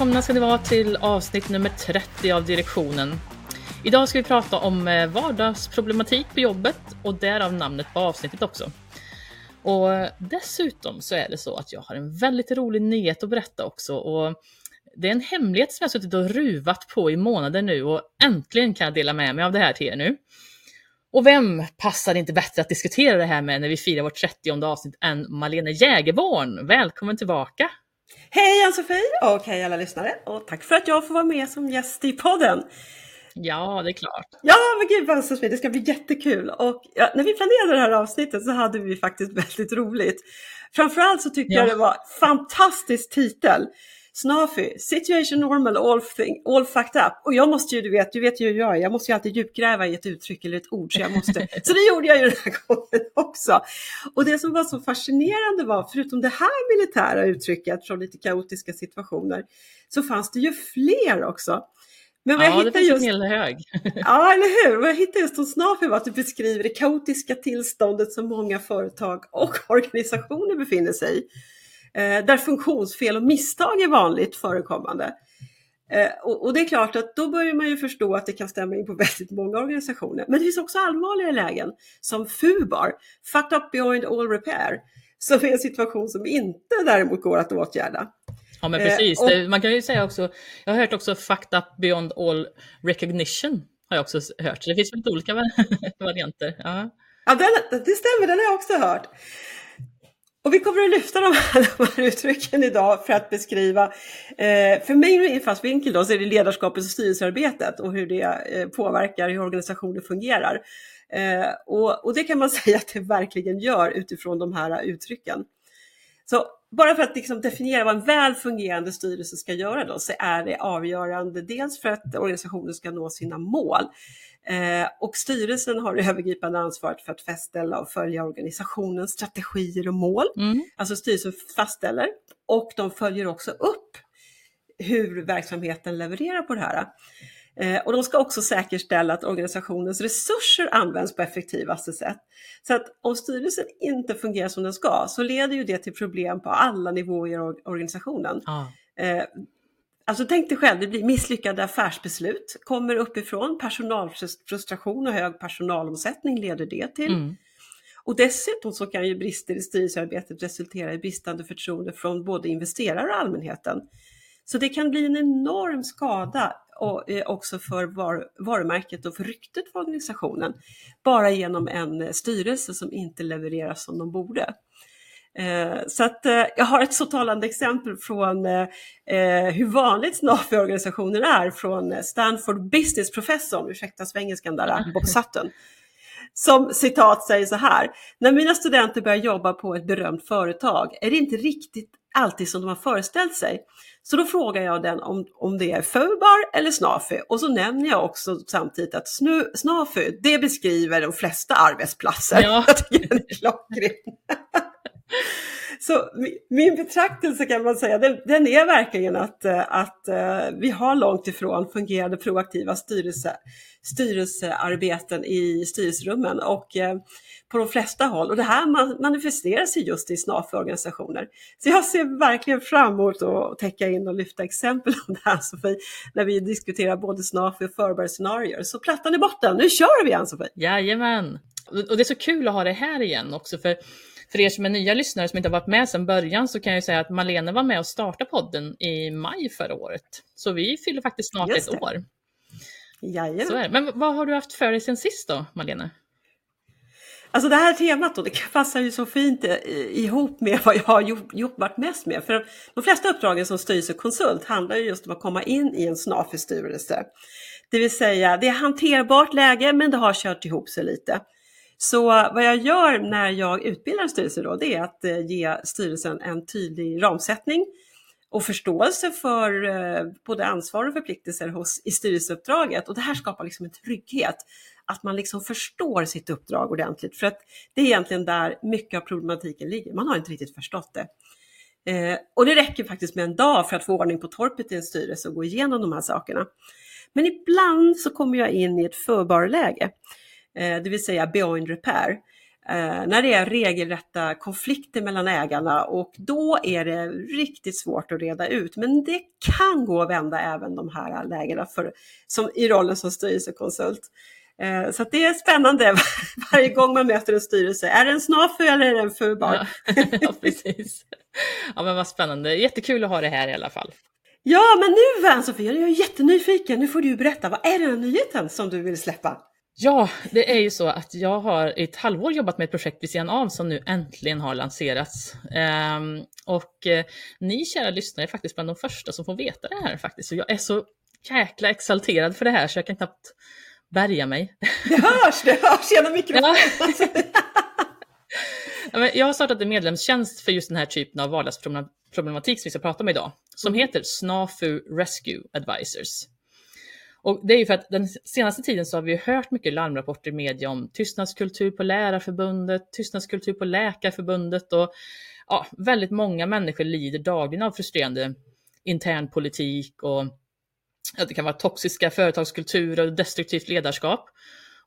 välkomna ska ni vara till avsnitt nummer 30 av Direktionen. Idag ska vi prata om eh, vardagsproblematik på jobbet och därav namnet på avsnittet också. Och dessutom så är det så att jag har en väldigt rolig nyhet att berätta också och det är en hemlighet som jag suttit och ruvat på i månader nu och äntligen kan jag dela med mig av det här till er nu. Och vem passar inte bättre att diskutera det här med när vi firar vårt 30 avsnitt än Malene Jägerborn? Välkommen tillbaka! Hej Ann-Sofie och hej alla lyssnare och tack för att jag får vara med som gäst i podden. Ja, det är klart. Ja, men gud Ann-Sofie, det ska bli jättekul. Och ja, när vi planerade det här avsnittet så hade vi faktiskt väldigt roligt. Framförallt så tyckte ja. jag det var fantastisk titel. Snafi, situation normal, all, thing, all fucked up. Och jag måste ju, du vet, du vet ju hur jag är, jag måste ju alltid djupgräva i ett uttryck eller ett ord. Så, jag måste, så det gjorde jag ju den här gången också. Och det som var så fascinerande var, förutom det här militära uttrycket från lite kaotiska situationer, så fanns det ju fler också. Men vad ja, jag finns just, en hel hög. ja, eller hur? Vad jag hittade just hos Snafi var att du beskriver det kaotiska tillståndet som många företag och organisationer befinner sig i där funktionsfel och misstag är vanligt förekommande. Eh, och, och, det är klart att då börjar man ju förstå att det kan stämma in på väldigt många organisationer. Men det finns också allvarligare lägen som FUBAR, Fucked Up Beyond All Repair, som är en situation som inte däremot går att åtgärda. Ja men precis, eh, och, man kan ju säga också, jag har hört också Fucked Up Beyond All Recognition, har jag också hört. Så det finns lite olika varianter. Ja, ja den, det stämmer, den har jag också hört. Och vi kommer att lyfta de här, de här uttrycken idag för att beskriva, eh, för mig ur infallsvinkel då, så är det ledarskapet och styrelsearbetet och hur det eh, påverkar hur organisationer fungerar. Eh, och, och, det kan man säga att det verkligen gör utifrån de här uttrycken. Så bara för att liksom definiera vad en väl fungerande styrelse ska göra då, så är det avgörande dels för att organisationen ska nå sina mål, Eh, och styrelsen har det övergripande ansvaret för att fastställa och följa organisationens strategier och mål. Mm. Alltså styrelsen fastställer och de följer också upp hur verksamheten levererar på det här. Eh, och de ska också säkerställa att organisationens resurser används på effektivaste sätt. Så att om styrelsen inte fungerar som den ska så leder ju det till problem på alla nivåer i organisationen. Ah. Alltså tänk dig själv, det blir misslyckade affärsbeslut, kommer uppifrån, personalfrustration och hög personalomsättning leder det till. Mm. Och dessutom så kan ju brister i styrelsearbetet resultera i bristande förtroende från både investerare och allmänheten. Så det kan bli en enorm skada och, eh, också för var, varumärket och för ryktet för organisationen, bara genom en styrelse som inte levererar som de borde. Eh, så att eh, jag har ett så talande exempel från eh, hur vanligt SNAFI-organisationer är från Stanford Business-professorn, ursäkta svengelskan där, Bob Sutton som citat säger så här, när mina studenter börjar jobba på ett berömt företag är det inte riktigt alltid som de har föreställt sig. Så då frågar jag den om, om det är Föbar eller Snafi och så nämner jag också samtidigt att snu, Snafi, det beskriver de flesta arbetsplatser. Ja. Jag tycker den är klockren. Så min betraktelse kan man säga, den, den, är verkligen att, eh, att eh, vi har långt ifrån fungerande proaktiva styrelse, styrelsearbeten i styrelserummen och eh, på de flesta håll. Och det här manifesterar sig just i SNAF-organisationer. Så jag ser verkligen fram emot att täcka in och lyfta exempel om det här Sofie, när vi diskuterar både SNAF och förberedelsescenarier. Så plattan i botten, nu kör vi Ann-Sofie! Jajamän! Och det är så kul att ha det här igen också, för för er som är nya lyssnare som inte har varit med sedan början så kan jag säga att Malene var med och startade podden i maj förra året. Så vi fyller faktiskt snart ett år. Jajamän. Så är det. Men vad har du haft för dig sen sist då, Malene? Alltså det här temat då, det passar ju så fint eh, ihop med vad jag har jobbat mest med. För de flesta uppdragen som styrelsekonsult handlar ju just om att komma in i en SNAFI-styrelse. Det vill säga, det är hanterbart läge men det har kört ihop sig lite. Så vad jag gör när jag utbildar en styrelse då, det är att eh, ge styrelsen en tydlig ramsättning och förståelse för eh, både ansvar och förpliktelser hos, i styrelseuppdraget. Och det här skapar liksom en trygghet, att man liksom förstår sitt uppdrag ordentligt. För att det är egentligen där mycket av problematiken ligger, man har inte riktigt förstått det. Eh, och det räcker faktiskt med en dag för att få ordning på torpet i en styrelse och gå igenom de här sakerna. Men ibland så kommer jag in i ett förbarläge. Eh, det vill säga beyond repair. eh, när det är regelrätta konflikter mellan ägarna och då är det riktigt svårt att reda ut. Men det kan gå att vända även de här lägena för, som, i rollen som styrelsekonsult. Eh, så det är spännande varje gång man möter en styrelse. Är det en snafu eller är det en fubar? Ja, ja, precis. Ja, men vad spännande. Jättekul att ha det här i alla fall. Ja, men nu Ann-Sofie, jag är jättenyfiken. Nu får du berätta, vad är den här nyheten som du vill släppa? Ja, det är ju så att jag har i ett halvår jobbat med ett projekt vid sidan av som nu äntligen har lanserats. Um, och uh, ni kära lyssnare är faktiskt bland de första som får veta det här faktiskt. Så jag är så jäkla exalterad för det här så jag kan knappt bärga mig. Det hörs, det hörs genom mikrofonen. Ja. jag har startat en medlemstjänst för just den här typen av vardagsproblematik som vi ska prata om idag, som mm. heter Snafu Rescue Advisors. Och det är ju för att den senaste tiden så har vi hört mycket larmrapporter i media om tystnadskultur på Lärarförbundet, tystnadskultur på Läkarförbundet och ja, väldigt många människor lider dagligen av frustrerande internpolitik och ja, det kan vara toxiska företagskulturer och destruktivt ledarskap.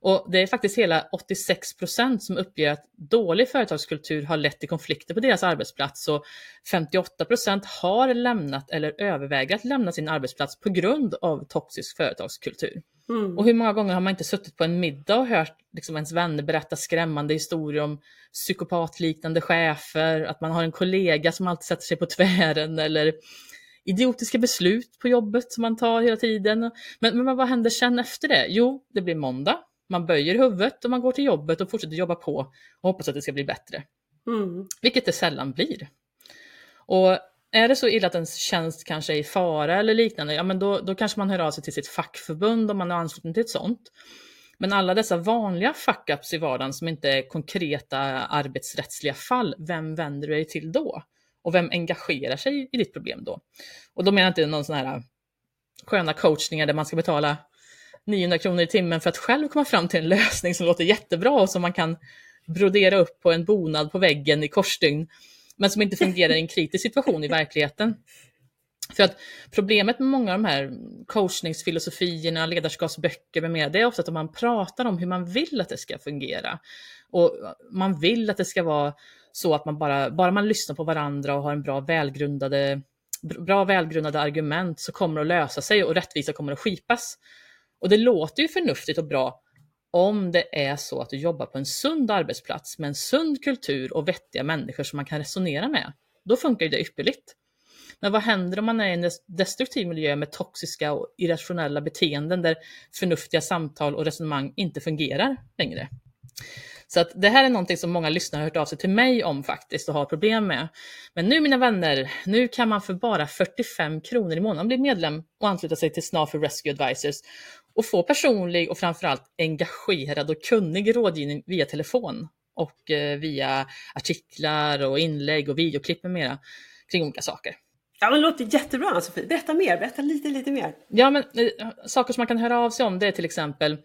Och det är faktiskt hela 86 procent som uppger att dålig företagskultur har lett till konflikter på deras arbetsplats och 58 procent har lämnat eller överväger att lämna sin arbetsplats på grund av toxisk företagskultur. Mm. Och hur många gånger har man inte suttit på en middag och hört liksom ens vänner berätta skrämmande historier om psykopatliknande chefer, att man har en kollega som alltid sätter sig på tvären eller idiotiska beslut på jobbet som man tar hela tiden. Men, men vad händer sen efter det? Jo, det blir måndag man böjer huvudet och man går till jobbet och fortsätter jobba på och hoppas att det ska bli bättre. Mm. Vilket det sällan blir. Och är det så illa att ens tjänst kanske är i fara eller liknande, ja men då, då kanske man hör av sig till sitt fackförbund om man är ansluten till ett sånt. Men alla dessa vanliga fuck-ups i vardagen som inte är konkreta arbetsrättsliga fall, vem vänder du dig till då? Och vem engagerar sig i ditt problem då? Och då menar jag inte någon sån här sköna coachningar där man ska betala 900 kronor i timmen för att själv komma fram till en lösning som låter jättebra och som man kan brodera upp på en bonad på väggen i korsstygn, men som inte fungerar i en kritisk situation i verkligheten. För att problemet med många av de här coachningsfilosofierna, ledarskapsböcker med mera, det är ofta att man pratar om hur man vill att det ska fungera. Och man vill att det ska vara så att man bara, bara man lyssnar på varandra och har en bra välgrundade, bra välgrundade argument så kommer det att lösa sig och rättvisa kommer att skipas. Och det låter ju förnuftigt och bra om det är så att du jobbar på en sund arbetsplats med en sund kultur och vettiga människor som man kan resonera med. Då funkar det ypperligt. Men vad händer om man är i en destruktiv miljö med toxiska och irrationella beteenden där förnuftiga samtal och resonemang inte fungerar längre? Så att det här är någonting som många lyssnare har hört av sig till mig om faktiskt och har problem med. Men nu mina vänner, nu kan man för bara 45 kronor i månaden bli medlem och ansluta sig till Snafu Rescue Advisors och få personlig och framförallt engagerad och kunnig rådgivning via telefon och eh, via artiklar och inlägg och videoklipp med mera kring olika saker. Ja, men det låter jättebra Ann-Sofie. Berätta mer, berätta lite, lite mer. Ja, men eh, saker som man kan höra av sig om det är till exempel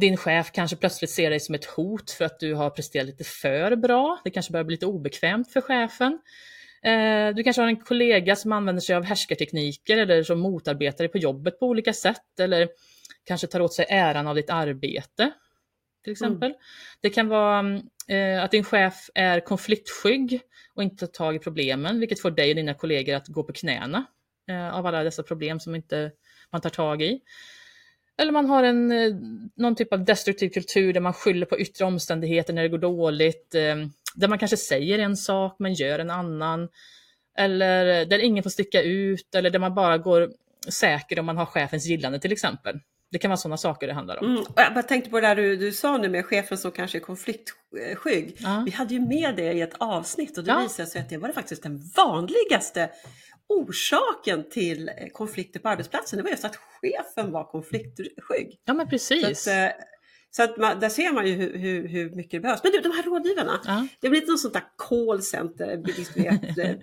din chef kanske plötsligt ser dig som ett hot för att du har presterat lite för bra. Det kanske börjar bli lite obekvämt för chefen. Eh, du kanske har en kollega som använder sig av härskartekniker eller som motarbetar dig på jobbet på olika sätt eller kanske tar åt sig äran av ditt arbete. Till exempel. Mm. Det kan vara eh, att din chef är konfliktskygg och inte tar tag i problemen, vilket får dig och dina kollegor att gå på knäna eh, av alla dessa problem som inte man tar tag i. Eller man har en, eh, någon typ av destruktiv kultur där man skyller på yttre omständigheter när det går dåligt. Eh, där man kanske säger en sak men gör en annan. Eller där ingen får sticka ut eller där man bara går säker om man har chefens gillande till exempel. Det kan vara sådana saker det handlar om. Mm, jag tänkte på det där du, du sa nu med chefen som kanske är konfliktskygg. Ja. Vi hade ju med det i ett avsnitt och det ja. visade sig att det var faktiskt den vanligaste orsaken till konflikter på arbetsplatsen. Det var just att chefen var konfliktskygg. Ja men precis. Att, eh, så att man, där ser man ju hur, hur, hur, mycket det behövs. Men du, de här rådgivarna, ja. det blir inte något sånt där callcenter, liksom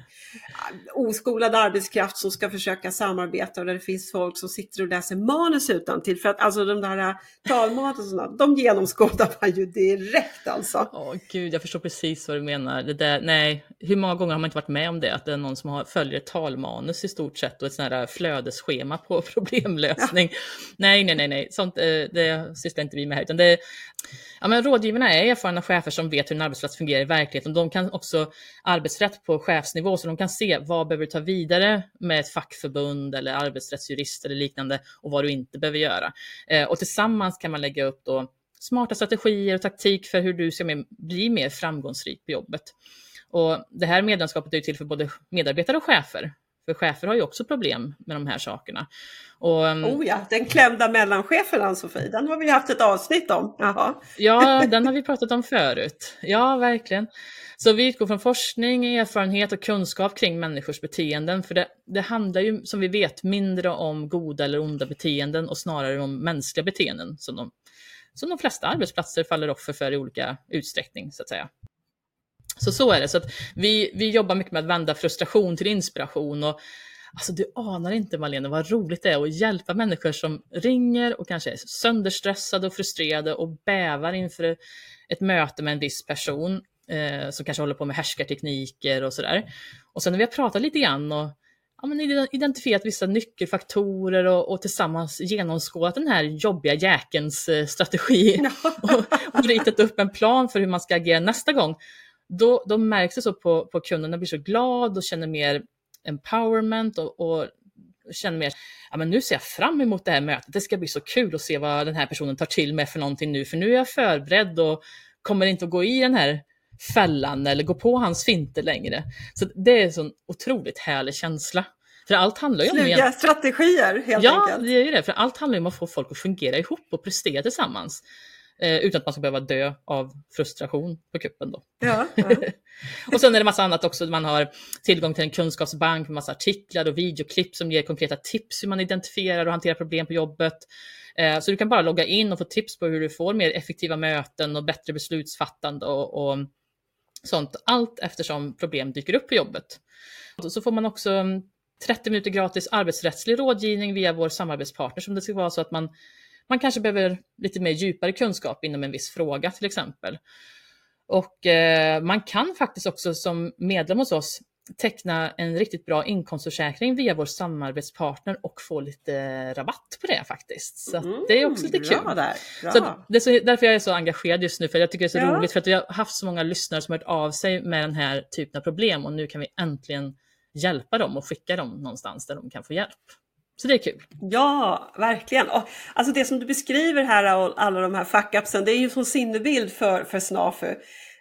oskolad arbetskraft som ska försöka samarbeta och där det finns folk som sitter och läser manus utan till för att alltså de där äh, talmaten och sådana, de genomskådar man ju direkt alltså. Åh gud, jag förstår precis vad du menar. Det där, nej, hur många gånger har man inte varit med om det? Att det är någon som har, följer talmanus i stort sett och ett sånt här flödesschema på problemlösning. Ja. Nej, nej, nej, nej, sånt eh, det sysslar inte vi med här, utan det, ja, men rådgivarna är erfarna chefer som vet hur en arbetsplats fungerar i verkligheten. De kan också arbetsrätt på chefsnivå, så de kan se vad behöver du ta vidare med ett fackförbund eller arbetsrättsjurist eller liknande och vad du inte behöver göra. Eh, och tillsammans kan man lägga upp då smarta strategier och taktik för hur du ska bli mer framgångsrik på jobbet. Och det här medlemskapet är till för både medarbetare och chefer. För chefer har ju också problem med de här sakerna. Och, mm, oh ja, den klämda mellanchefen Ann-Sofie, den har vi haft ett avsnitt om. Jaha. Ja, den har vi pratat om förut. Ja, verkligen. Så vi utgår från forskning, erfarenhet och kunskap kring människors beteenden. För det, det handlar ju, som vi vet, mindre om goda eller onda beteenden och snarare om mänskliga beteenden som de, som de flesta arbetsplatser faller offer för i olika utsträckning, så att säga. Så så är det. Så att vi, vi jobbar mycket med att vända frustration till inspiration. Och, alltså, du anar inte Malena vad roligt det är att hjälpa människor som ringer och kanske är sönderstressade och frustrerade och bävar inför ett möte med en viss person eh, som kanske håller på med härskartekniker och sådär. Och sen när vi har pratat lite grann och ja, men identifierat vissa nyckelfaktorer och, och tillsammans genomskådat den här jobbiga jäkens eh, strategi och, och ritat upp en plan för hur man ska agera nästa gång då, då märks det så på, på kunden, blir så glad och känner mer empowerment och, och känner mer, ja men nu ser jag fram emot det här mötet, det ska bli så kul att se vad den här personen tar till med för någonting nu, för nu är jag förberedd och kommer inte att gå i den här fällan eller gå på hans finter längre. Så det är en sån otroligt härlig känsla. För allt handlar ju om... Sluga strategier helt ja, enkelt. Ja, det är ju det. För allt handlar ju om att få folk att fungera ihop och prestera tillsammans. Eh, utan att man ska behöva dö av frustration på kuppen. Då. Ja, ja. och sen är det massa annat också. Man har tillgång till en kunskapsbank med massa artiklar och videoklipp som ger konkreta tips hur man identifierar och hanterar problem på jobbet. Eh, så du kan bara logga in och få tips på hur du får mer effektiva möten och bättre beslutsfattande och, och sånt. Allt eftersom problem dyker upp på jobbet. Så får man också 30 minuter gratis arbetsrättslig rådgivning via vår samarbetspartner som det ska vara så att man man kanske behöver lite mer djupare kunskap inom en viss fråga till exempel. Och eh, man kan faktiskt också som medlem hos oss teckna en riktigt bra inkomstförsäkring via vår samarbetspartner och få lite rabatt på det faktiskt. Så mm, det är också lite kul. Där, så det är så, därför jag är så engagerad just nu, för jag tycker det är så ja. roligt för att vi har haft så många lyssnare som har hört av sig med den här typen av problem och nu kan vi äntligen hjälpa dem och skicka dem någonstans där de kan få hjälp. Så det är kul. Ja, verkligen. Och, alltså det som du beskriver här och alla de här fuck-upsen, det är ju som sinnebild för, för SNAFU.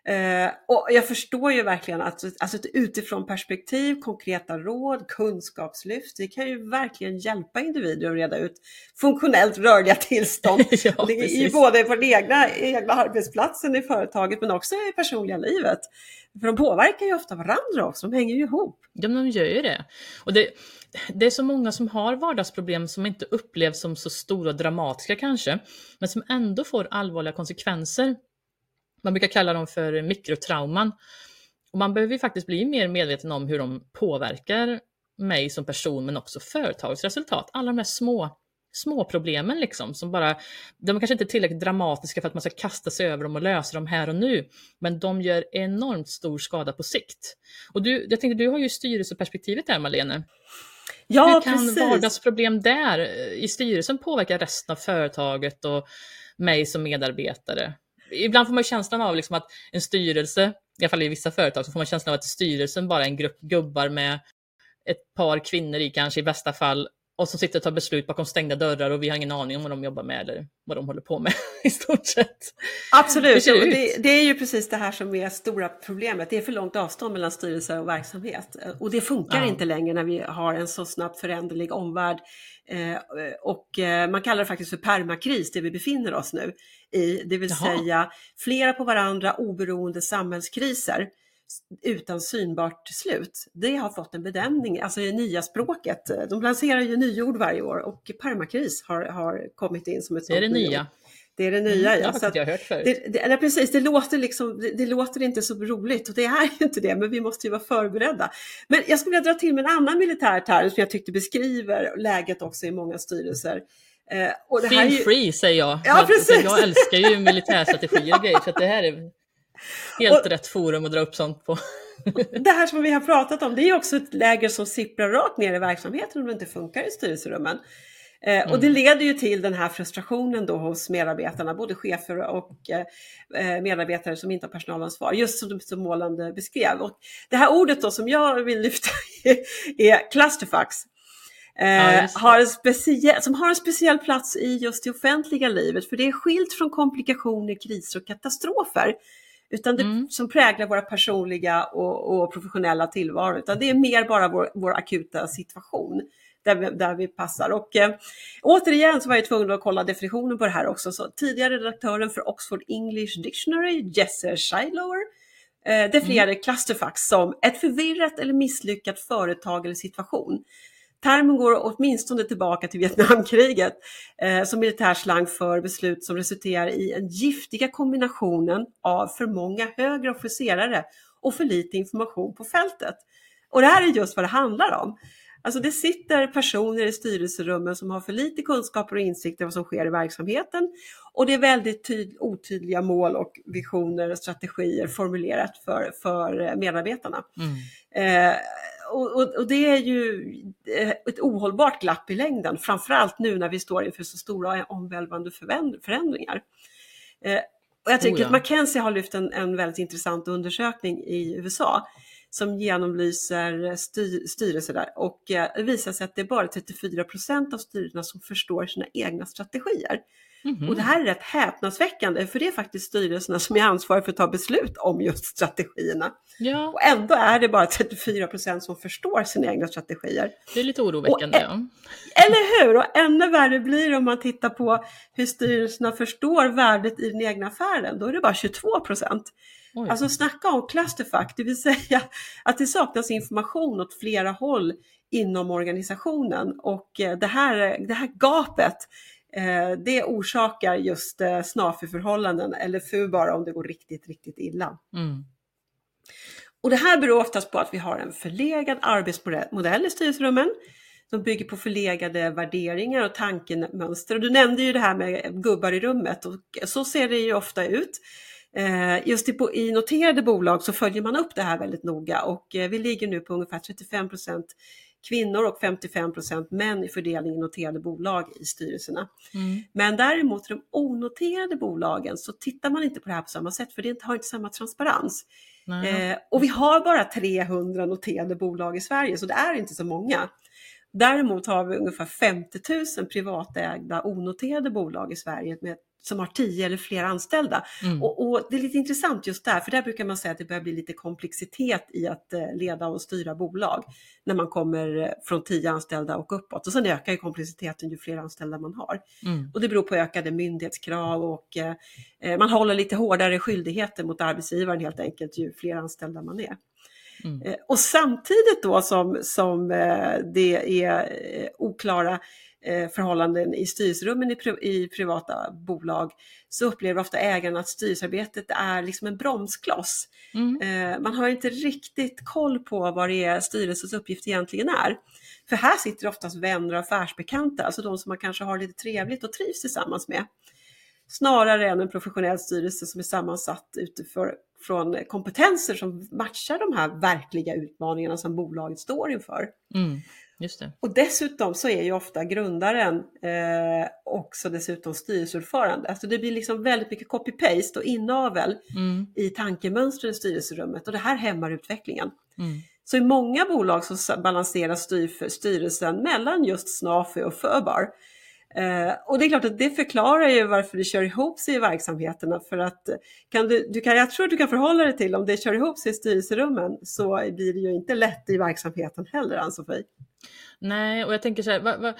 Eh, och jag förstår ju verkligen att alltså ett utifrån perspektiv, konkreta råd, kunskapslyft, det kan ju verkligen hjälpa individer att reda ut funktionellt rörliga tillstånd. ja, I både på den egna, egna arbetsplatsen i företaget men också i personliga livet. För de påverkar ju ofta varandra också, de hänger ju ihop. Ja, de gör ju det. Och det, det är så många som har vardagsproblem som inte upplevs som så stora och dramatiska kanske, men som ändå får allvarliga konsekvenser. Man brukar kalla dem för mikrotrauman. Och man behöver ju faktiskt bli mer medveten om hur de påverkar mig som person men också företagsresultat. Alla de här små, små problemen liksom som bara, de är kanske inte är tillräckligt dramatiska för att man ska kasta sig över dem och lösa dem här och nu, men de gör enormt stor skada på sikt. Och du, jag tänkte, du har ju styrelseperspektivet där Malene. Ja, Hur kan precis. vardagsproblem där i styrelsen påverka resten av företaget och mig som medarbetare? Ibland får man känslan av liksom att en styrelse, i alla fall i vissa företag, så får man känslan av att styrelsen bara är en grupp gubbar med ett par kvinnor i kanske i bästa fall och som sitter och tar beslut bakom stängda dörrar och vi har ingen aning om vad de jobbar med eller vad de håller på med i stort sett. Absolut, det, det, det, är ju precis det här som är stora problemet. Det är för långt avstånd mellan styrelse och verksamhet och det funkar ja. inte längre när vi har en så snabbt föränderlig omvärld. Eh, och eh, man kallar det faktiskt för permakris, det vi befinner oss nu i, det vill Jaha. säga flera på varandra oberoende samhällskriser utan synbart slut. Det har fått en benämning, alltså i nya språket. De lanserar ju nyord varje år och permakris har, har kommit in som ett Det är det nya. Det är det nya, mm, ja. Så jag hört förut. Det, det, nej, precis, det låter, liksom, det, det, låter inte så roligt och det är inte det, men vi måste ju vara förberedda. Men jag skulle vilja dra till med en annan militär term som jag tyckte beskriver läget också i många styrelser. Eh, och det Feel ju... free säger jag. Ja, precis. Jag älskar ju militärstrategier och grejer, så det här är Helt och, rätt forum att dra upp sånt på. det här som vi har pratat om, det är också ett läger som sipprar rakt ner i verksamheten om det inte funkar i styrelserummen. Eh, och det leder ju till den här frustrationen då hos medarbetarna, både chefer och eh, medarbetare som inte har personalansvar, just som du så målande beskrev. Och det här ordet då som jag vill lyfta är clusterfucks. Eh, har en speciell, som har en speciell plats i just det offentliga livet, för det är skilt från komplikationer, kriser och katastrofer. Utan det mm. som präglar våra personliga och, och, professionella tillvaro, utan det är mer bara vår, vår akuta situation där vi, där vi passar. Och eh, återigen så var jag tvungen att kolla definitionen på det här också. Så tidigare redaktören för Oxford English Dictionary, Jesse Shilower, eh, definierade mm. clusterfuck som ett förvirrat eller misslyckat företag eller situation Termen går åtminstone tillbaka till Vietnamkriget eh, som militärslang för beslut som resulterar i den giftiga kombinationen av för många högre officerare och för lite information på fältet. Och det här är just vad det handlar om. Alltså det sitter personer i styrelserummen som har för lite kunskaper och insikter om vad som sker i verksamheten och det är väldigt otydliga mål och visioner och strategier formulerat för, för medarbetarna. Mm. Eh, och, och, och, det är ju eh, ett ohållbart glapp i längden, framförallt nu när vi står inför så stora omvälvande förändringar. Eh, och jag tycker oh ja. att McKenzie har lyft en, en väldigt intressant undersökning i USA som genomlyser styr, styrelser där och eh, visar sig att det är bara 34 procent av styrelserna som förstår sina egna strategier. Mm-hmm. Och det här är rätt häpnadsväckande för det är faktiskt styrelserna som är ansvariga för att ta beslut om just strategierna. Ja. Och ändå är det bara 34 procent som förstår sina egna strategier. Det är lite oroväckande. Och, ja. Eller hur? Och ännu värre blir det om man tittar på hur styrelserna förstår värdet i den egna affären. Då är det bara 22 procent. Alltså snacka om clusterfuck, det vill säga att det saknas information åt flera håll inom organisationen och eh, det här, det här gapet det orsakar just eh, snafuförhållanden eller FU bara om det går riktigt, riktigt illa. Mm. Och det här beror oftast på att vi har en förlegad arbetsmodell i styrelserummen som bygger på förlegade värderingar och tankemönster. Och du nämnde ju det här med gubbar i rummet och så ser det ju ofta ut. Eh, just i noterade bolag så följer man upp det här väldigt noga och vi ligger nu på ungefär 35 kvinnor och 55% män i fördelningen noterade bolag i styrelserna. Mm. Men däremot de onoterade bolagen så tittar man inte på det här på samma sätt för det har inte samma transparens. Eh, och vi har bara 300 noterade bolag i Sverige så det är inte så många. Däremot har vi ungefär 50 000 privatägda onoterade bolag i Sverige med som har tio eller fler anställda. Mm. Och, och, det är lite intressant just där, för där brukar man säga att det börjar bli lite komplexitet i att eh, leda och styra bolag när man kommer eh, från tio anställda och uppåt. Och sen ökar ju komplexiteten ju fler anställda man har. Mm. Och det beror på ökade myndighetskrav och eh, eh, man håller lite hårdare skyldigheter mot arbetsgivaren helt enkelt ju fler anställda man är. Mm. Eh, och samtidigt då som, som eh, det är oklara förhållanden i styrelserummen i, i, privata bolag så upplever ofta ägarna att styrelsearbetet är liksom en bromskloss. Mm. Eh, man har inte riktigt koll på vad det är styrelsens uppgift egentligen är. För här sitter oftast vänner och affärsbekanta, alltså de som man kanske har lite trevligt och trivs tillsammans med. Snarare än en professionell styrelse som är sammansatt utifrån kompetenser som matchar de här verkliga utmaningarna som bolaget står inför. Mm. Och dessutom så är ju ofta grundaren eh, också dessutom styrelseordförande. Alltså det blir liksom väldigt mycket copy-paste och inavel mm. i tankemönstret i styrelserummet och det här hämmar utvecklingen. Mm. Så i många bolag så balanseras styr, styrelsen mellan just Snafu och Förbar. Eh, och det är klart att det förklarar ju varför det kör ihop sig i verksamheterna för att kan du, du kan, jag tror du kan förhålla dig till om det kör ihop sig i styrelserummen så blir det ju inte lätt i verksamheten heller Ann-Sofie. Nej, och jag tänker så här, vad, vad,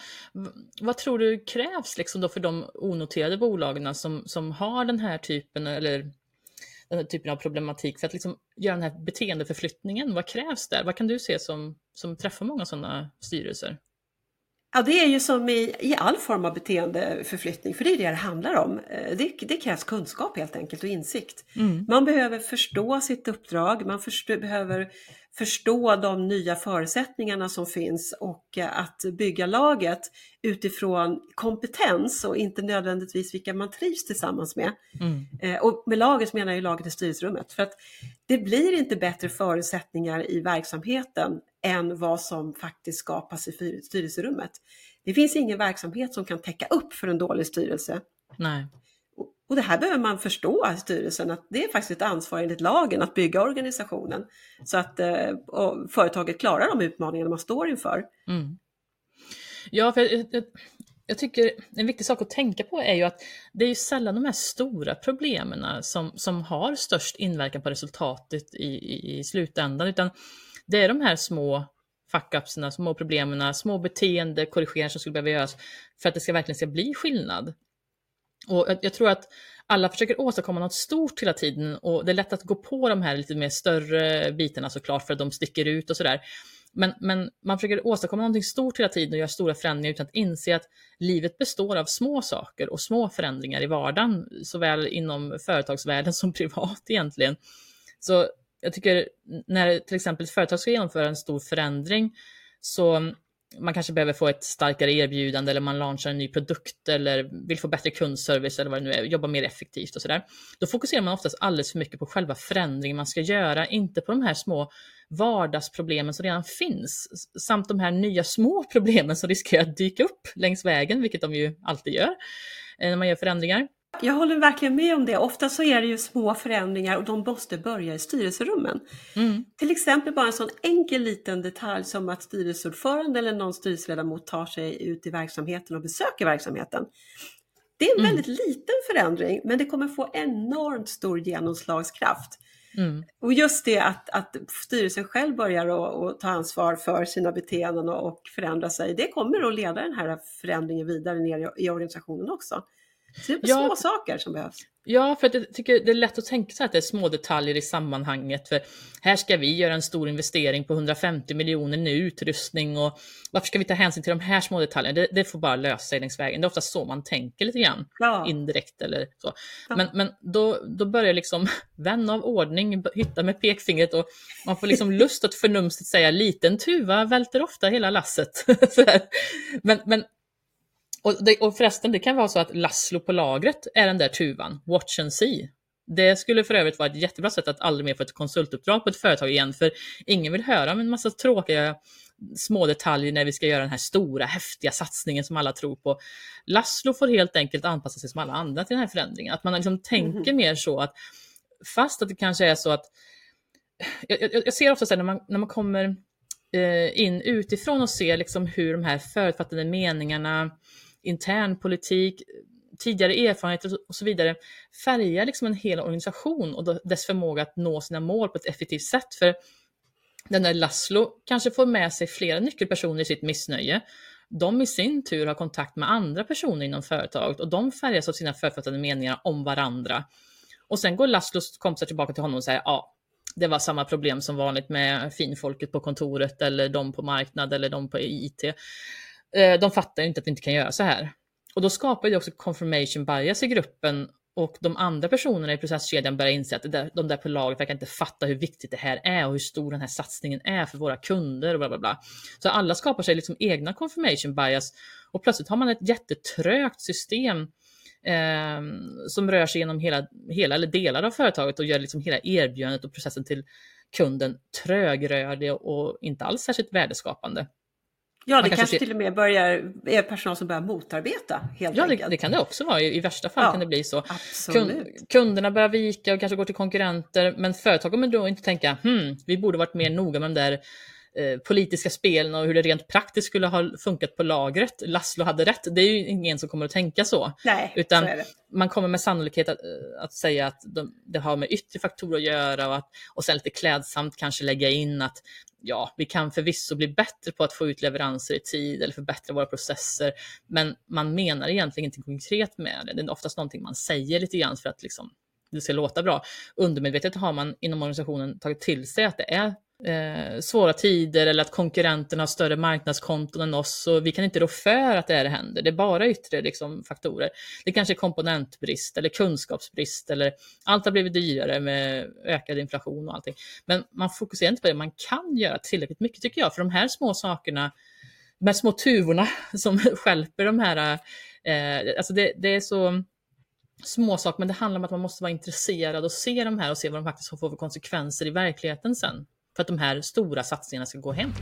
vad, tror du krävs liksom då för de onoterade bolagen som, som har den här typen eller den här typen av problematik för att liksom göra den här beteendeförflyttningen? Vad krävs där? Vad kan du se som, som träffar många sådana styrelser? Ja, det är ju som i, i all form av beteendeförflyttning, för det är det det handlar om. Eh, det, det krävs kunskap helt enkelt och insikt. Mm. Man behöver förstå sitt uppdrag, man förstå, behöver förstå de nya förutsättningarna som finns och eh, att bygga laget utifrån kompetens och inte nödvändigtvis vilka man trivs tillsammans med. Mm. Eh, och med laget menar jag laget i styrelserummet. För att det blir inte bättre förutsättningar i verksamheten än vad som faktiskt skapas i styrelserummet. Det finns ingen verksamhet som kan täcka upp för en dålig styrelse. Nej. Och det här behöver man förstå i styrelsen, att det är faktiskt ett ansvar enligt lagen att bygga organisationen så att eh, företaget klarar de utmaningar man står inför. Mm. Ja, för jag, jag, jag, tycker en viktig sak att tänka på är ju att det är ju sällan de här stora problemen som, som har störst inverkan på resultatet i, i, i slutändan, utan det är de här små fuck-upsen, små problemen, små beteendekorrigeringar som skulle behöva göras för att det ska verkligen ska bli skillnad. Och jag tror att alla försöker åstadkomma något stort hela tiden och det är lätt att gå på de här lite mer större bitarna såklart för att de sticker ut och sådär. Men, men man försöker åstadkomma någonting stort hela tiden och göra stora förändringar utan att inse att livet består av små saker och små förändringar i vardagen, såväl inom företagsvärlden som privat egentligen. Så jag tycker när till exempel ett företag ska genomföra en stor förändring så man kanske behöver få ett starkare erbjudande eller man launchar en ny produkt eller vill få bättre kundservice eller vad det nu är, jobba mer effektivt och sådär. Då fokuserar man oftast alldeles för mycket på själva förändringen man ska göra, inte på de här små vardagsproblemen som redan finns, samt de här nya små problemen som riskerar att dyka upp längs vägen, vilket de ju alltid gör eh, när man gör förändringar. Jag håller verkligen med om det. Ofta så är det ju små förändringar och de måste börja i styrelserummen. Mm. Till exempel bara en sån enkel liten detalj som att styrelseordförande eller någon styrelseledamot tar sig ut i verksamheten och besöker verksamheten. Det är en mm. väldigt liten förändring men det kommer få enormt stor genomslagskraft. Mm. Och just det att, att styrelsen själv börjar att ta ansvar för sina beteenden och, och förändra sig, det kommer att leda den här förändringen vidare ner i, i organisationen också. Så det är ja, små saker som behövs. Ja, för att jag tycker det är lätt att tänka sig att det är små detaljer i sammanhanget. För här ska vi göra en stor investering på 150 miljoner nu utrustning och varför ska vi ta hänsyn till de här små detaljerna? Det, det får bara lösa sig längs vägen. Det är ofta så man tänker lite grann, ja. indirekt eller så. Ja. Men, men då, då börjar liksom vän av ordning hitta med pekfingret och man får liksom lust att förnumstigt säga liten tuva välter ofta hela lasset. men, men och, det, och förresten, det kan vara så att Laszlo på lagret är den där tuvan, watch and see. Det skulle för övrigt vara ett jättebra sätt att aldrig mer få ett konsultuppdrag på ett företag igen, för ingen vill höra om en massa tråkiga små detaljer när vi ska göra den här stora häftiga satsningen som alla tror på. Laszlo får helt enkelt anpassa sig som alla andra till den här förändringen. Att man liksom tänker mm. mer så att fast att det kanske är så att jag, jag, jag ser ofta så här, när man, när man kommer eh, in utifrån och ser liksom hur de här förutfattade meningarna internpolitik, tidigare erfarenheter och så vidare färgar liksom en hel organisation och dess förmåga att nå sina mål på ett effektivt sätt. För den där Laszlo kanske får med sig flera nyckelpersoner i sitt missnöje. De i sin tur har kontakt med andra personer inom företaget och de färgas av sina författade meningar om varandra. Och sen går Laszlos kompisar tillbaka till honom och säger ja, det var samma problem som vanligt med finfolket på kontoret eller de på marknad eller de på IT. Eh, de fattar inte att vi inte kan göra så här. Och då skapar det också confirmation bias i gruppen och de andra personerna i processkedjan börjar inse att de där på laget verkar inte fatta hur viktigt det här är och hur stor den här satsningen är för våra kunder och bla bla bla. Så alla skapar sig liksom egna confirmation bias och plötsligt har man ett jättetrögt system eh, som rör sig genom hela, hela eller delar av företaget och gör liksom hela erbjudandet och processen till kunden trögrörlig och inte alls särskilt värdeskapande. Ja, det kanske, kanske till och med börjar, är personal som börjar motarbeta. Helt ja, det, det, kan det också vara. I, värsta fall ja, kan det bli så. Kund, kunderna börjar vika och kanske går till konkurrenter, men företag kommer då inte tänka, hmm, vi borde varit mer noga med de där eh, politiska spelen och hur det rent praktiskt skulle ha funkat på lagret. Laszlo hade rätt. Det är ju ingen som kommer att tänka så. Nej, Utan så man kommer med sannolikhet att, eh, att säga att de, det har med yttre faktorer att göra och, att, och sen lite klädsamt kanske lägga in att ja, vi kan förvisso bli bättre på att få ut leveranser i tid eller förbättra våra processer, men man menar egentligen inte konkret med det. Det är oftast någonting man säger lite grann för att liksom, det ska låta bra. Undermedvetet har man inom organisationen tagit till sig att det är eh, svåra tider eller att konkurrenterna har större marknadskonton än oss och vi kan inte rå för att det här händer. Det är bara yttre liksom, faktorer. Det kanske är komponentbrist eller kunskapsbrist eller allt har blivit dyrare med ökad inflation och allting. Men man fokuserar inte på det. Man kan göra tillräckligt mycket tycker jag, för de här små sakerna, de här små tuvorna som skälper de här, eh, alltså det, det är så små saker, men det handlar om att man måste vara intresserad och se de här och se vad de faktiskt får för konsekvenser i verkligheten sen för att de här stora satsningarna ska gå hem.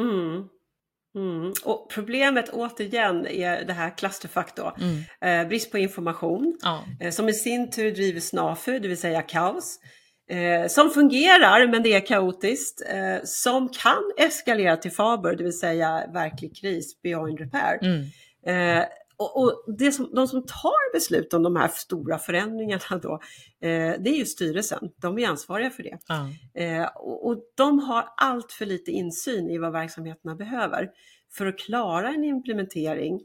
Mm. Mm. Och problemet återigen är det här clusterfuck då. Mm. Eh, brist på information Ja. eh, som i sin tur driver snafu, det vill säga kaos. Eh, som fungerar men det är kaotiskt. Eh, som kan eskalera till faber, det vill säga verklig kris beyond repair. Mm. Eh, och och det som, de som tar beslut om de här stora förändringarna då, eh, det är ju styrelsen. De är ansvariga för det. Eh, och, och de har allt för lite insyn i vad verksamheterna behöver för att klara en implementering.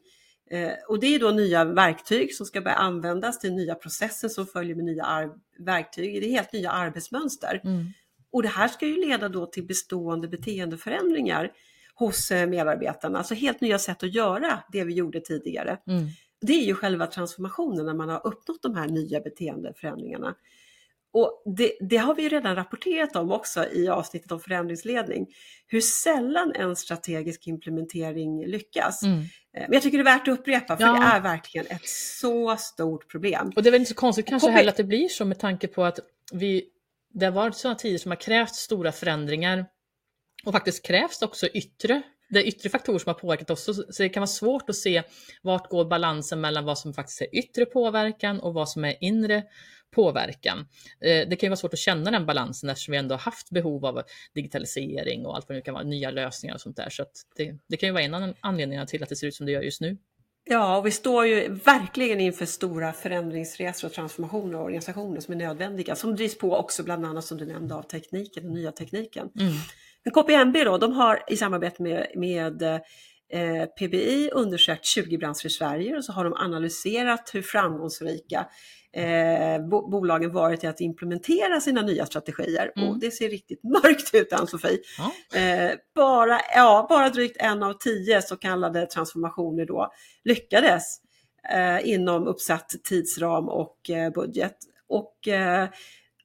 Eh, och det är då nya verktyg som ska börja användas, till nya processer som följer med nya verktyg, det är helt nya arbetsmönster. Mm. Och det här ska ju leda då till bestående beteendeförändringar hos eh, medarbetarna, alltså helt nya sätt att göra det vi gjorde tidigare. Mm. Det är ju själva transformationen när man har uppnått de här nya beteendeförändringarna. Och det, det har vi ju redan rapporterat om också i avsnittet om förändringsledning, hur sällan en strategisk implementering lyckas. Mm. Eh, Men jag tycker det är värt att upprepa, för Ja. det är verkligen ett så stort problem. Och det är väl inte så konstigt kanske heller att det blir så med tanke på att vi, det har varit sådana tider som har krävt stora förändringar och faktiskt krävs också yttre, det är yttre faktorer som har påverkat oss. Så det kan vara svårt att se vart går balansen mellan vad som faktiskt är yttre påverkan och vad som är inre påverkan. Eh, Det kan ju vara svårt att känna den balansen eftersom vi ändå har haft behov av digitalisering och allt vad det kan vara, nya lösningar och sånt där. Så det, det kan ju vara en av anledningarna till att det ser ut som det gör just nu. Ja, och vi står ju verkligen inför stora förändringsresor och transformationer och organisationer som är nödvändiga, som drivs på också bland annat som du nämnde av tekniken, den nya tekniken. Mm. Men KPMB då, de har i samarbete med, med eh, PBI undersökt 20 branscher i Sverige och så har de analyserat hur framgångsrika eh, bo, bolagen varit i att implementera sina nya strategier. Mm. Och det ser riktigt mörkt ut Ann-Sofie. Ja. Eh, bara, ja, bara drygt en av tio så kallade transformationer då lyckades eh, inom uppsatt tidsram och eh, budget. Och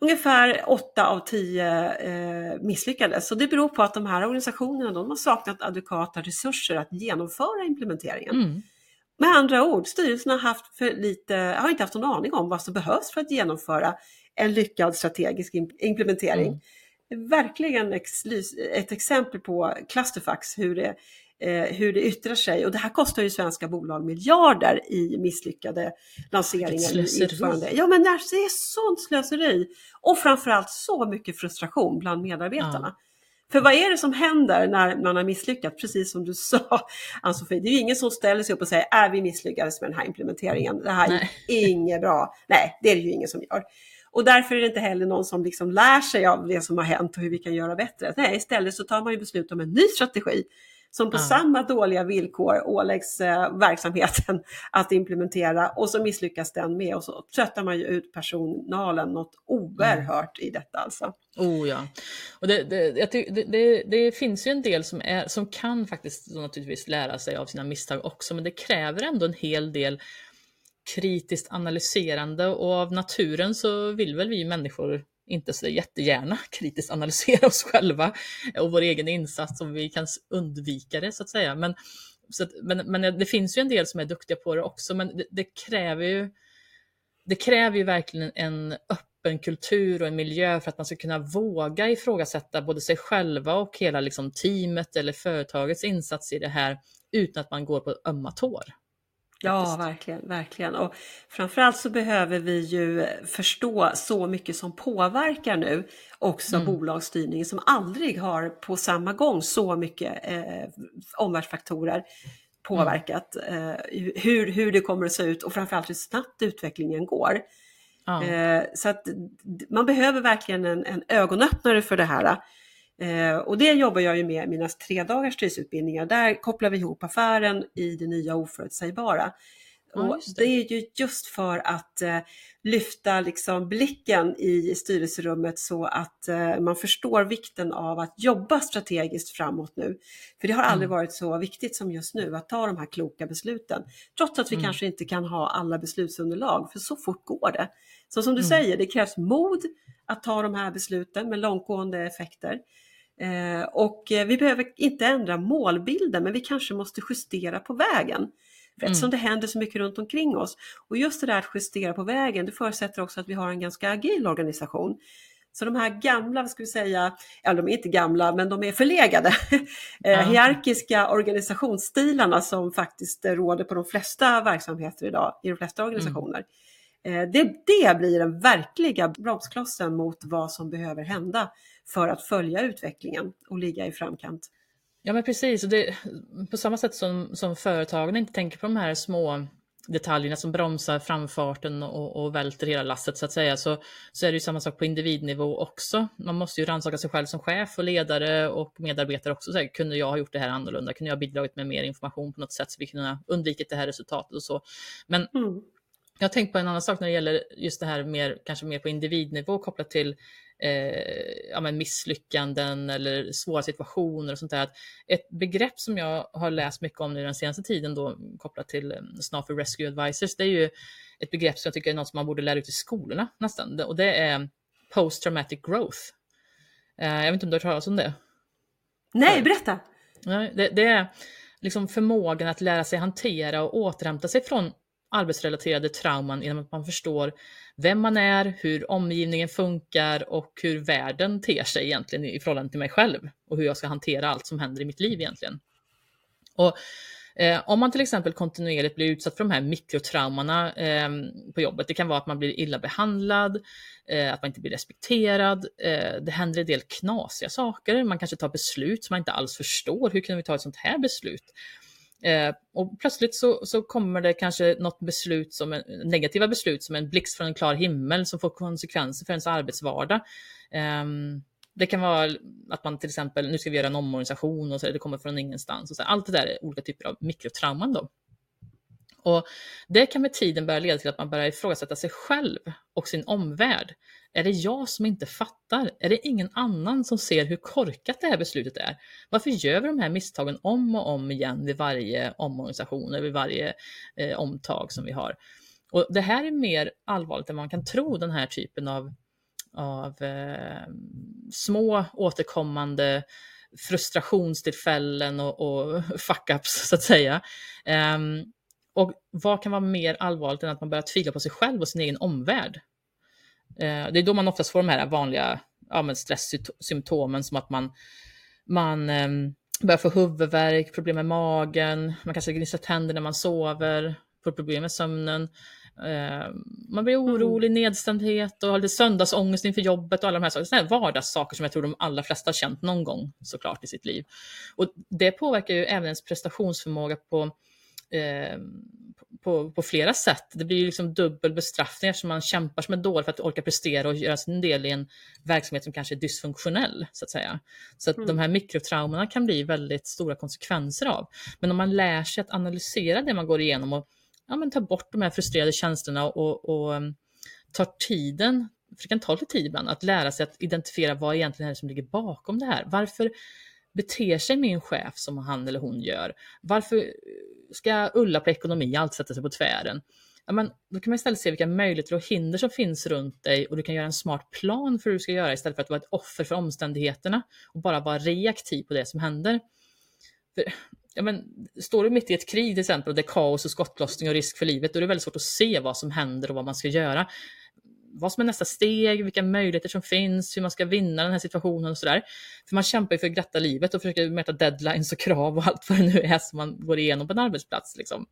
ungefär åtta av tio eh, misslyckades. Så det beror på att de här organisationerna de har saknat adekvata resurser att genomföra implementeringen. Mm. Med andra ord, styrelsen har, haft för lite, har inte haft någon aning om vad som behövs för att genomföra en lyckad strategisk im- implementering. Mm. Verkligen ett exempel på clusterfucks, hur det, hur det yttrar sig. Och det här kostar ju svenska bolag miljarder i misslyckade lanseringar. Ja men det är sånt slöseri. Och framförallt så mycket frustration bland medarbetarna. För vad är det som händer när man har misslyckats? Precis som du sa, Ann-Sofie, det är ju ingen som ställer sig upp och säger är vi misslyckades med den här implementeringen, det här Nej. är inget bra. Nej, det är det ju ingen som gör. Och därför är det inte heller någon som liksom lär sig av det som har hänt och hur vi kan göra bättre. Nej, istället så tar man ju beslut om en ny strategi som på Ja. samma dåliga villkor åläggs eh, verksamheten att implementera och så misslyckas den med och så tröttar man ju ut personalen något oerhört i detta alltså. Oh ja. Och det, det, det, det, finns ju en del som, är, som kan faktiskt naturligtvis lära sig av sina misstag också, men det kräver ändå en hel del kritiskt analyserande och av naturen så vill väl vi människor inte så jättegärna kritiskt analysera oss själva och vår egen insats om vi kan undvika det så att säga. Men, så att, men, men det finns ju en del som är duktiga på det också, men det, det kräver ju det kräver ju verkligen en öppen kultur och en miljö för att man ska kunna våga ifrågasätta både sig själva och hela liksom teamet eller företagets insats i det här utan att man går på ömma tår. Ja, verkligen, verkligen. Och framförallt så behöver vi ju förstå så mycket som påverkar nu också Mm. bolagsstyrningen som aldrig har på samma gång så mycket eh, omvärldsfaktorer påverkat eh, hur, hur det kommer att se ut och framförallt hur snabbt utvecklingen går. Ja. Eh, så att man behöver verkligen en, en ögonöppnare för det här. Eh, och det jobbar jag ju med i mina tre dagars styrelseutbildningar. Där kopplar vi ihop affären i det nya oförutsägbara. Ja, och det. det. är ju just för att eh, lyfta liksom blicken i styrelserummet så att eh, man förstår vikten av att jobba strategiskt framåt nu. För det har aldrig Mm. varit så viktigt som just nu att ta de här kloka besluten. Trots att vi Mm. kanske inte kan ha alla beslutsunderlag, för så fort går det. Så som du Mm. säger, det krävs mod att ta de här besluten med långtgående effekter. Eh, och eh, vi behöver inte ändra målbilden men vi kanske måste justera på vägen. För eftersom mm. det händer så mycket runt omkring oss. Och just det där att justera på vägen, det förutsätter också att vi har en ganska agil organisation. Så de här gamla, vad ska vi säga, ja de är inte gamla men de är förlegade, ja. hierarkiska organisationsstilarna som faktiskt råder på de flesta verksamheter idag, i de flesta mm. organisationer. Mm. Det, det blir den verkliga bromsklossen mot vad som behöver hända för att följa utvecklingen och ligga i framkant. Ja men precis, och det, på samma sätt som, som företagen inte tänker på de här små detaljerna som bromsar framfarten och, och välter hela lasset så att säga, så, så är det ju samma sak på individnivå också. Man måste ju rannsaka sig själv som chef och ledare och medarbetare också. Så här, kunde jag ha gjort det här annorlunda? Kunde jag ha bidragit med mer information på något sätt så vi kunde ha undvikit det här resultatet och så. Men mm. Jag har tänkt på en annan sak när det gäller just det här mer, kanske mer på individnivå kopplat till eh, ja, misslyckanden eller svåra situationer och sånt där. Ett begrepp som jag har läst mycket om nu den senaste tiden då kopplat till eh, SNAFE Rescue Advisors, det är ju ett begrepp som jag tycker är något som man borde lära ut i skolorna nästan. Och det är Post Traumatic Growth. Eh, jag vet inte om du har hört talas om det? Nej, berätta! Det, det är liksom förmågan att lära sig hantera och återhämta sig från arbetsrelaterade trauman genom att man förstår vem man är, hur omgivningen funkar och hur världen ter sig egentligen i förhållande till mig själv och hur jag ska hantera allt som händer i mitt liv egentligen. Och eh, om man till exempel kontinuerligt blir utsatt för de här mikrotraumorna eh, på jobbet, det kan vara att man blir illa behandlad, eh, att man inte blir respekterad, eh, det händer en del knasiga saker, man kanske tar beslut som man inte alls förstår, hur kan vi ta ett sånt här beslut? Eh, och plötsligt så, så kommer det kanske något beslut som en, negativa beslut som en blixt från en klar himmel som får konsekvenser för ens arbetsvardag. Eh, det kan vara att man till exempel, nu ska vi göra en omorganisation och så, det kommer från ingenstans. Och så, allt det där är olika typer av mikrotrauman. Då. Och det kan med tiden börja leda till att man börjar ifrågasätta sig själv och sin omvärld. Är det jag som inte fattar? Är det ingen annan som ser hur korkat det här beslutet är? Varför gör vi de här misstagen om och om igen vid varje omorganisation, vid varje eh, omtag som vi har? Och Det här är mer allvarligt än man kan tro, den här typen av, av eh, små återkommande frustrationstillfällen och, och fuck-ups så att säga. Um, och vad kan vara mer allvarligt än att man börjar tvivla på sig själv och sin egen omvärld? Eh, det är då man oftast får de här vanliga ja, stresssymptomen som att man, man ehm, börjar få huvudvärk, problem med magen, man kanske gnisslar tänder när man sover, får problem med sömnen. Ehm, man blir orolig, mm. nedstämdhet och har lite söndagsångest inför jobbet och alla de här sakerna. Sådana vardagssaker som jag tror de allra flesta har känt någon gång såklart i sitt liv. Och det påverkar ju även ens prestationsförmåga på eh, på, på flera sätt. Det blir ju liksom dubbel bestraffning eftersom man kämpar som en dåre för att orka prestera och göra sin del i en verksamhet som kanske är dysfunktionell. Så att säga. Så att mm. de här mikrotraumorna kan bli väldigt stora konsekvenser av. Men om man lär sig att analysera det man går igenom och ja, men ta bort de här frustrerade känslorna och, och um, tar tiden, för det kan ta lite tid ibland, att lära sig att identifiera vad egentligen är det som ligger bakom det här. Varför beter sig min chef som han eller hon gör? Varför ska Ulla på ekonomi alltid sätta sig på tvären? Ja, men då kan man istället se vilka möjligheter och hinder som finns runt dig och du kan göra en smart plan för hur du ska göra istället för att vara ett offer för omständigheterna och bara vara reaktiv på det som händer. För, ja, men, står du mitt i ett krig till exempel och det är kaos och skottlossning och risk för livet, då är det väldigt svårt att se vad som händer och vad man ska göra vad som är nästa steg, vilka möjligheter som finns, hur man ska vinna den här situationen och sådär. För man kämpar ju för glatta livet och försöker möta deadlines och krav och allt vad det nu är som man går igenom på en arbetsplats. Liksom.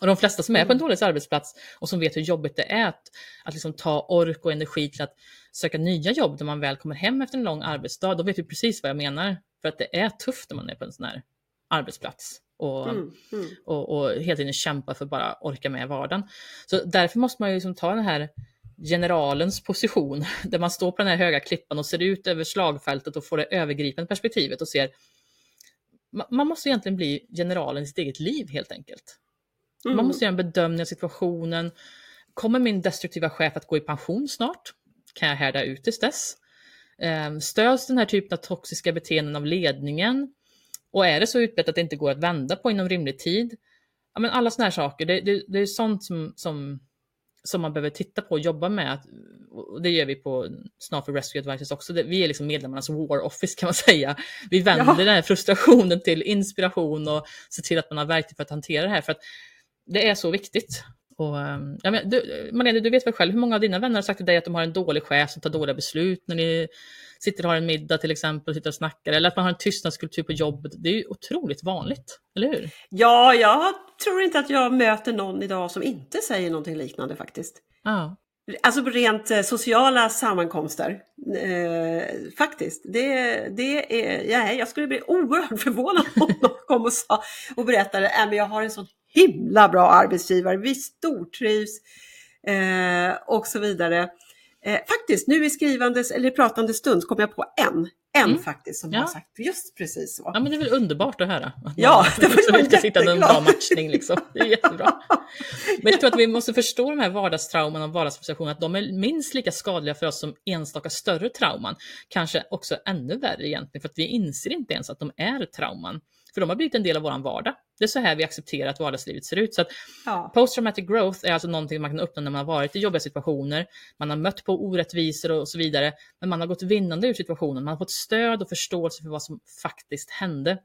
Och de flesta som är på en mm. dålig arbetsplats och som vet hur jobbigt det är att, att liksom ta ork och energi till att söka nya jobb när man väl kommer hem efter en lång arbetsdag, då vet vi precis vad jag menar. För att det är tufft när man är på en sån här arbetsplats och, mm, mm. och, och hela tiden kämpa för att bara orka med vardagen. Så därför måste man ju liksom ta den här generalens position, där man står på den här höga klippan och ser ut över slagfältet och får det övergripande perspektivet och ser man måste egentligen bli generalen i sitt eget liv helt enkelt. Mm. Man måste göra en bedömning av situationen. Kommer min destruktiva chef att gå i pension snart? Kan jag härda ut tills dess? Ehm, stöds den här typen av toxiska beteenden av ledningen? Och är det så utbrett att det inte går att vända på inom rimlig tid? Ja, men alla sådana här saker, det, det, det är sånt som, som som man behöver titta på och jobba med. Och det gör vi på Snart för Rescue Advisors också. Vi är liksom medlemmarnas war office kan man säga. Vi vänder ja. den här frustrationen till inspiration och ser till att man har verktyg för att hantera det här. För att det är så viktigt. Och, ehm, ja, men du, Malene, du vet väl själv hur många av dina vänner har sagt till dig att de har en dålig chef som tar dåliga beslut när ni sitter och har en middag till exempel och sitter och snackar eller att man har en tystnadskultur på jobbet. Det är ju otroligt vanligt, eller hur? Ja, jag tror inte att jag möter någon idag som inte säger någonting liknande faktiskt. Ja. Alltså rent eh, sociala sammankomster. Eh, faktiskt. Det, det är, ja, jag skulle bli oerhört förvånad om någon kom och, sa, och berättade att äh, jag har en sån himla bra arbetsgivare, vi stortrivs eh, och så vidare. Eh, faktiskt, nu i skrivandes eller pratande stund kom jag på en, en mm. faktiskt som ja. har sagt just precis så. Ja men det är väl underbart att höra. Att ja, det var jag hitta en bra matchning liksom. Det är jättebra. Men jag tror att vi måste förstå de här vardagstrauman och vardagsfrustrationerna, att de är minst lika skadliga för oss som enstaka större trauman. Kanske också ännu värre egentligen, för att vi inser inte ens att de är trauman. För de har blivit en del av vår vardag. Det är så här vi accepterar att vardagslivet ser ut. Så att ja. Post-traumatic growth är alltså någonting man kan uppnå när man har varit i jobbiga situationer, man har mött på orättvisor och så vidare, men man har gått vinnande ur situationen, man har fått stöd och förståelse för vad som faktiskt hände.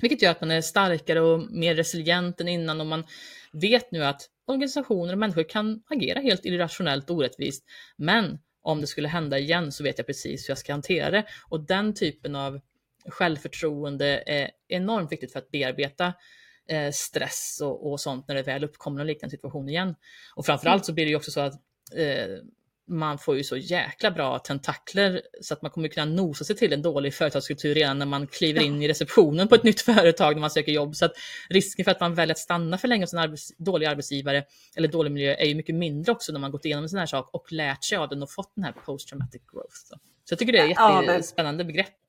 Vilket gör att man är starkare och mer resilient än innan och man vet nu att organisationer och människor kan agera helt irrationellt och orättvist. Men om det skulle hända igen så vet jag precis hur jag ska hantera det. Och den typen av självförtroende är enormt viktigt för att bearbeta eh, stress och, och, sånt när det väl uppkommer en liknande situation igen. Och framförallt så blir det ju också så att eh, man får ju så jäkla bra tentakler så att man kommer kunna nosa sig till en dålig företagskultur redan när man kliver in i receptionen på ett nytt företag när man söker jobb. Så att risken för att man väljer att stanna för länge hos en arbets dålig arbetsgivare eller dålig miljö är ju mycket mindre också när man gått igenom en sån här sak och lärt sig av den och fått den här post traumatic growth. Så, så jag tycker det är ett jättespännande begrepp.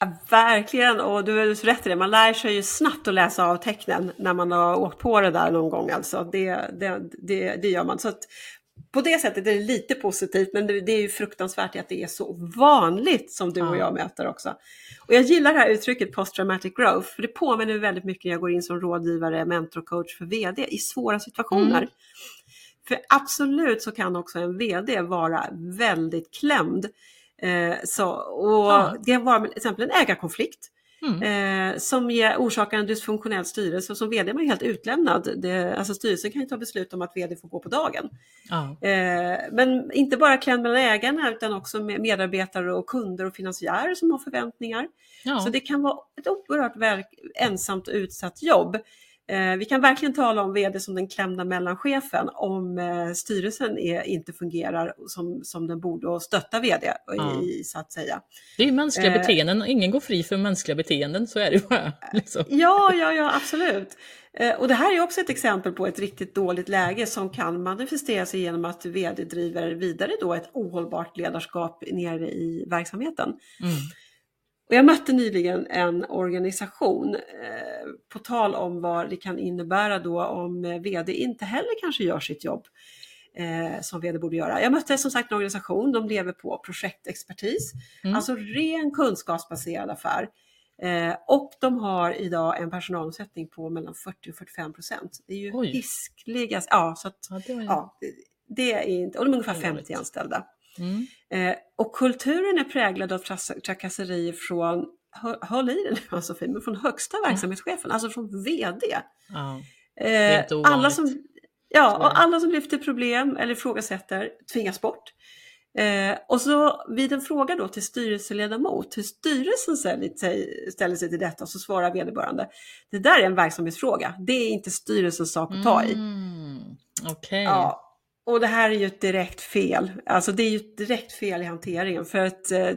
Ja, verkligen, och du har rätt i det. Man lär sig ju snabbt att läsa av tecknen när man har åkt på det där någon gång. Alltså. Det, det, det, det gör man. Så att på det sättet är det lite positivt, men det, är ju fruktansvärt att det är så vanligt som du och jag möter också. Och jag gillar det här uttrycket post-traumatic growth, för det påminner väldigt mycket när jag går in som rådgivare, mentor, coach för VD i svåra situationer. Mm. För absolut så kan också en VD vara väldigt klämd Eh, så, och ja. Det var till exempel en ägarkonflikt mm. eh, som orsakar en dysfunktionell styrelse och som vd är man helt utlämnad. Det, alltså styrelsen kan ju ta beslut om att vd får gå på dagen. Ja. Eh, men inte bara klämd mellan ägarna utan också med medarbetare och kunder och finansiärer som har förväntningar. Ja. Så det kan vara ett oerhört verk, ensamt och utsatt jobb. Eh, vi kan verkligen tala om vd som den klämda mellanchefen om eh, styrelsen är, inte fungerar som, som den borde och stötta vd ja. i, så att säga. Det är ju mänskliga eh, beteenden, ingen går fri för mänskliga beteenden, så är det bara. Liksom. Ja, ja, ja, absolut. Eh, och det här är också ett exempel på ett riktigt dåligt läge som kan manifestera sig genom att vd driver vidare då ett ohållbart ledarskap nere i verksamheten. Mm. Och jag mötte nyligen en organisation eh, på tal om vad det kan innebära då om eh, vd inte heller kanske gör sitt jobb eh, som vd borde göra. Jag mötte som sagt en organisation, de lever på projektexpertis, mm. alltså ren kunskapsbaserad affär. Eh, och de har idag en personalomsättning på mellan 40 och 45 procent. Det är ju Oj. hiskliga, ja, så att, ja, det, ja, det, det är inte, och de är ungefär 50 anställda. Mm. Eh, och kulturen är präglad av trakasserier från, håll i det nu Ann-Sofie, men från högsta verksamhetschefen, alltså från VD. Ja. Eh, alla, som, ja, och alla som lyfter problem eller ifrågasätter tvingas bort. Eh, och så vid en fråga då till styrelseledamot, hur styrelsen ställer sig till detta, så svarar vederbörande, det där är en verksamhetsfråga, det är inte styrelsens sak att ta i. Mm, okay. ja, och det här är ju ett direkt fel. Alltså det är ju ett direkt fel i hanteringen för att eh,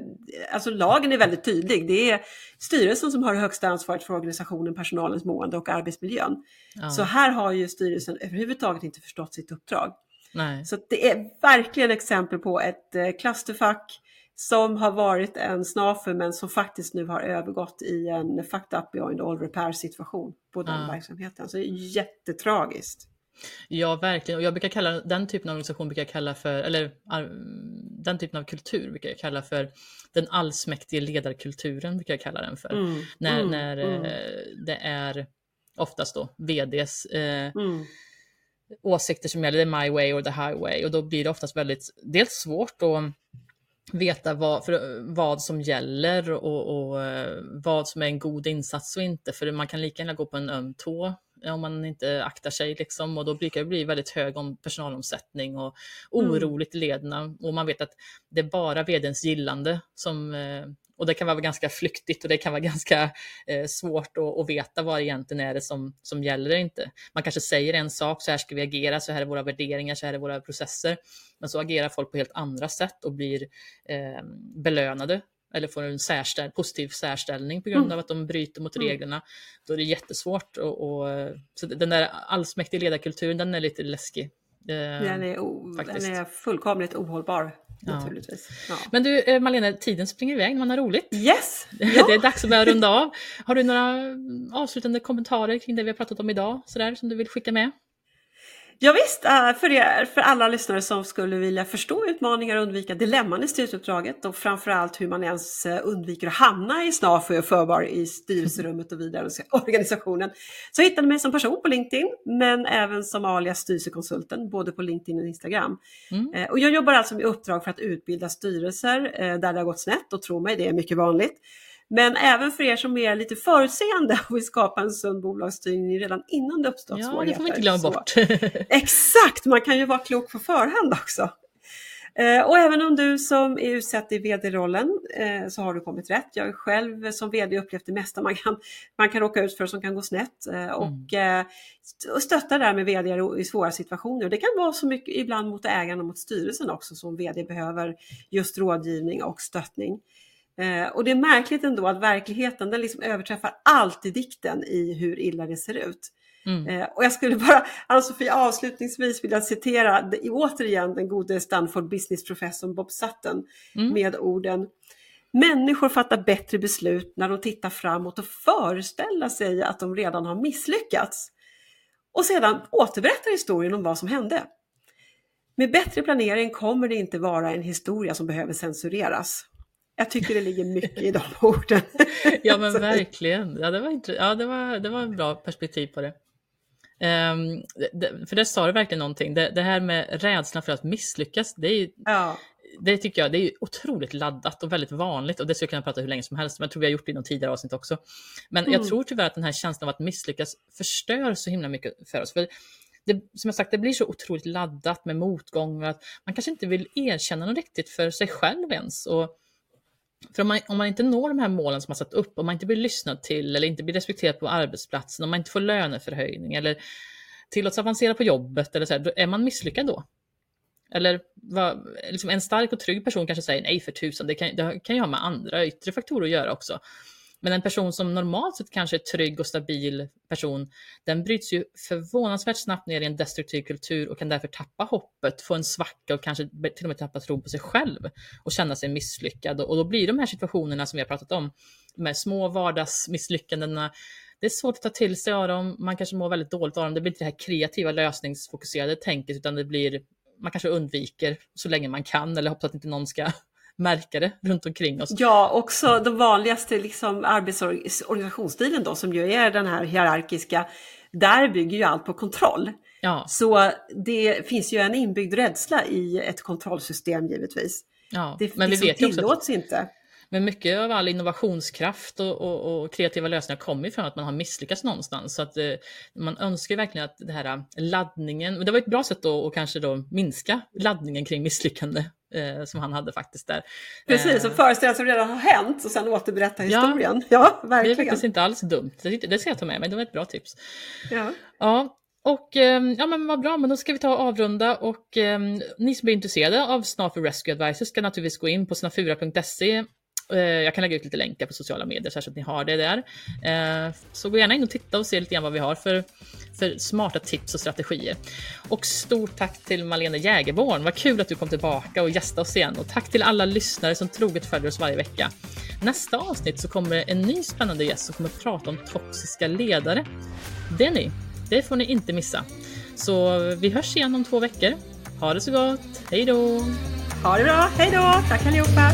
alltså lagen är väldigt tydlig. Det är styrelsen som har det högsta ansvaret för organisationen, personalens mående och arbetsmiljön. Ja. Så här har ju styrelsen överhuvudtaget inte förstått sitt uppdrag. Nej. Så det är verkligen exempel på ett eh, clusterfuck som har varit en snafu men som faktiskt nu har övergått i en fucked up beyond all repair situation på den ja. verksamheten. Så det är jättetragiskt. Ja, verkligen. Och jag brukar kalla den typen av organisation brukar jag kalla för, eller den typen av kultur brukar jag kalla för den allsmäktige ledarkulturen, brukar jag kalla den för. Mm, när mm, när mm. Eh, det är oftast då VDs eh, mm. åsikter som gäller, det är my way or the highway och då blir det oftast väldigt, dels svårt att veta vad, för, vad som gäller och, och, eh, vad som är en god insats och inte, för man kan lika gärna gå på en öm tå om man inte aktar sig liksom och då brukar det bli väldigt hög om personalomsättning och mm. oroligt i lederna och man vet att det är bara vdns gillande som eh, och det kan vara ganska flyktigt och det kan vara ganska eh, svårt att, att, veta vad egentligen är det som, som gäller eller inte. Man kanske säger en sak, så här ska vi agera, så här är våra värderingar, så här är våra processer. Men så agerar folk på helt andra sätt och blir eh, belönade eller får en särställ, positiv särställning på grund mm. av att de bryter mot mm. reglerna, då är det jättesvårt. Och, och, så den där allsmäktiga ledarkulturen, den är lite läskig. Eh, den, är o, den är fullkomligt ohållbar. Naturligtvis. Ja. Men du eh, Malena, tiden springer iväg när man har roligt. Yes! Ja. det är dags att börja runda av. Har du några avslutande kommentarer kring det vi har pratat om idag, sådär, som du vill skicka med? Ja, visst, äh, för, er, för alla lyssnare som skulle vilja förstå utmaningar och undvika dilemman i styrelseuppdraget och framförallt hur man ens äh, undviker att hamna i SNAF och förbar i styrelserummet och vidare organisationen så hittar ni mig som person på LinkedIn men även som alias styrelsekonsulten både på LinkedIn och Instagram. Mm. Äh, och jag jobbar alltså med uppdrag för att utbilda styrelser där det har gått snett och tro mig, det är mycket vanligt. Men även för er som är lite förutseende och vill skapa en sund bolagsstyrning redan innan det uppstått ja, svårigheter. Ja, det får vi inte glömma bort. exakt, man kan ju vara klok på förhand också. Eh, och även om du som är utsett i vd-rollen eh, så har du kommit rätt. Jag är själv som vd upplevt det mesta man kan, man kan råka ut för som kan gå snett eh, och mm. stöttar där med vd i svåra situationer. Det kan vara så mycket ibland mot ägarna och mot styrelsen också som vd behöver just rådgivning och stöttning. Eh, och det är märkligt ändå att verkligheten den liksom överträffar alltid dikten i hur illa det ser ut. Mm. Eh, och jag skulle bara, Ann-Sofie, avslutningsvis vilja citera det, återigen den gode Stanford business-professorn Bob Sutton mm. med orden Människor fattar bättre beslut när de tittar framåt och föreställer sig att de redan har misslyckats. Och sedan återberättar historien om vad som hände. Med bättre planering kommer det inte vara en historia som behöver censureras. Jag tycker det ligger mycket i de orden. ja men verkligen. Ja, det, var ja, det, var, det var en bra perspektiv på det. Um, det, för det sa du verkligen någonting. Det, det, här med rädslan för att misslyckas, det, är, ja. det tycker jag det är otroligt laddat och väldigt vanligt. Och det skulle jag kunna prata hur länge som helst, men jag tror vi har gjort det i någon tidigare avsnitt också. Men mm. jag tror tyvärr att den här känslan av att misslyckas förstör så himla mycket för oss. För det, som jag sagt, det blir så otroligt laddat med motgångar att man kanske inte vill erkänna något riktigt för sig själv ens. Och för om man, om man inte når de här målen som man satt upp, om man inte blir lyssnad till eller inte blir respekterad på arbetsplatsen, om man inte får löneförhöjning eller tillåts avancera på jobbet, eller så här, då är man misslyckad då? Eller vad, liksom en stark och trygg person kanske säger nej för tusan, det kan, det kan ju ha med andra yttre faktorer att göra också. Men en person som normalt sett kanske är trygg och stabil person, den bryts ju förvånansvärt snabbt ner i en destruktiv kultur och kan därför tappa hoppet, få en svacka och kanske till och med tappa tron på sig själv och känna sig misslyckad. Och då blir de här situationerna som vi har pratat om, de här små vardagsmisslyckandena, det är svårt att ta till sig av dem, man kanske mår väldigt dåligt av dem, det blir inte det här kreativa lösningsfokuserade tänket utan det blir man kanske undviker så länge man kan eller hoppas att inte någon ska märka det runt omkring oss. Ja, också den vanligaste liksom arbetsorganisationsstilen då som ju är den här hierarkiska, där bygger ju allt på kontroll. Ja. Så det finns ju en inbyggd rädsla i ett kontrollsystem givetvis. Ja, det men vi liksom vet ju också tillåts att... inte. Men mycket av all innovationskraft och, och, och, kreativa lösningar kommer ju från att man har misslyckats någonstans. Så att eh, man önskar verkligen att det här eh, laddningen, men det var ett bra sätt att kanske då minska laddningen kring misslyckande eh, som han hade faktiskt där. Precis, och eh, föreställa som redan har hänt och sen återberätta historien. Ja, ja verkligen. Det är faktiskt inte alls dumt. Det, ska jag ta med mig, det var ett bra tips. Ja. ja. Och eh, ja men vad bra, men då ska vi ta och avrunda och eh, ni som är intresserade av Snafu Rescue Advisor ska naturligtvis gå in på snafura.se Eh, jag kan lägga ut lite länkar på sociala medier så att ni har det där. Eh, så gå gärna in och titta och se lite grann vad vi har för, för smarta tips och strategier. Och stort tack till Malena Jägerborn. Vad kul att du kom tillbaka och gästade oss igen. Och tack till alla lyssnare som troget följer oss varje vecka. Nästa avsnitt så kommer en ny spännande gäst som kommer att prata om toxiska ledare. Det ni, det får ni inte missa. Så vi hörs igen om två veckor. Ha det så gott. Hej då! Ha det bra. Hej då. Tack allihopa.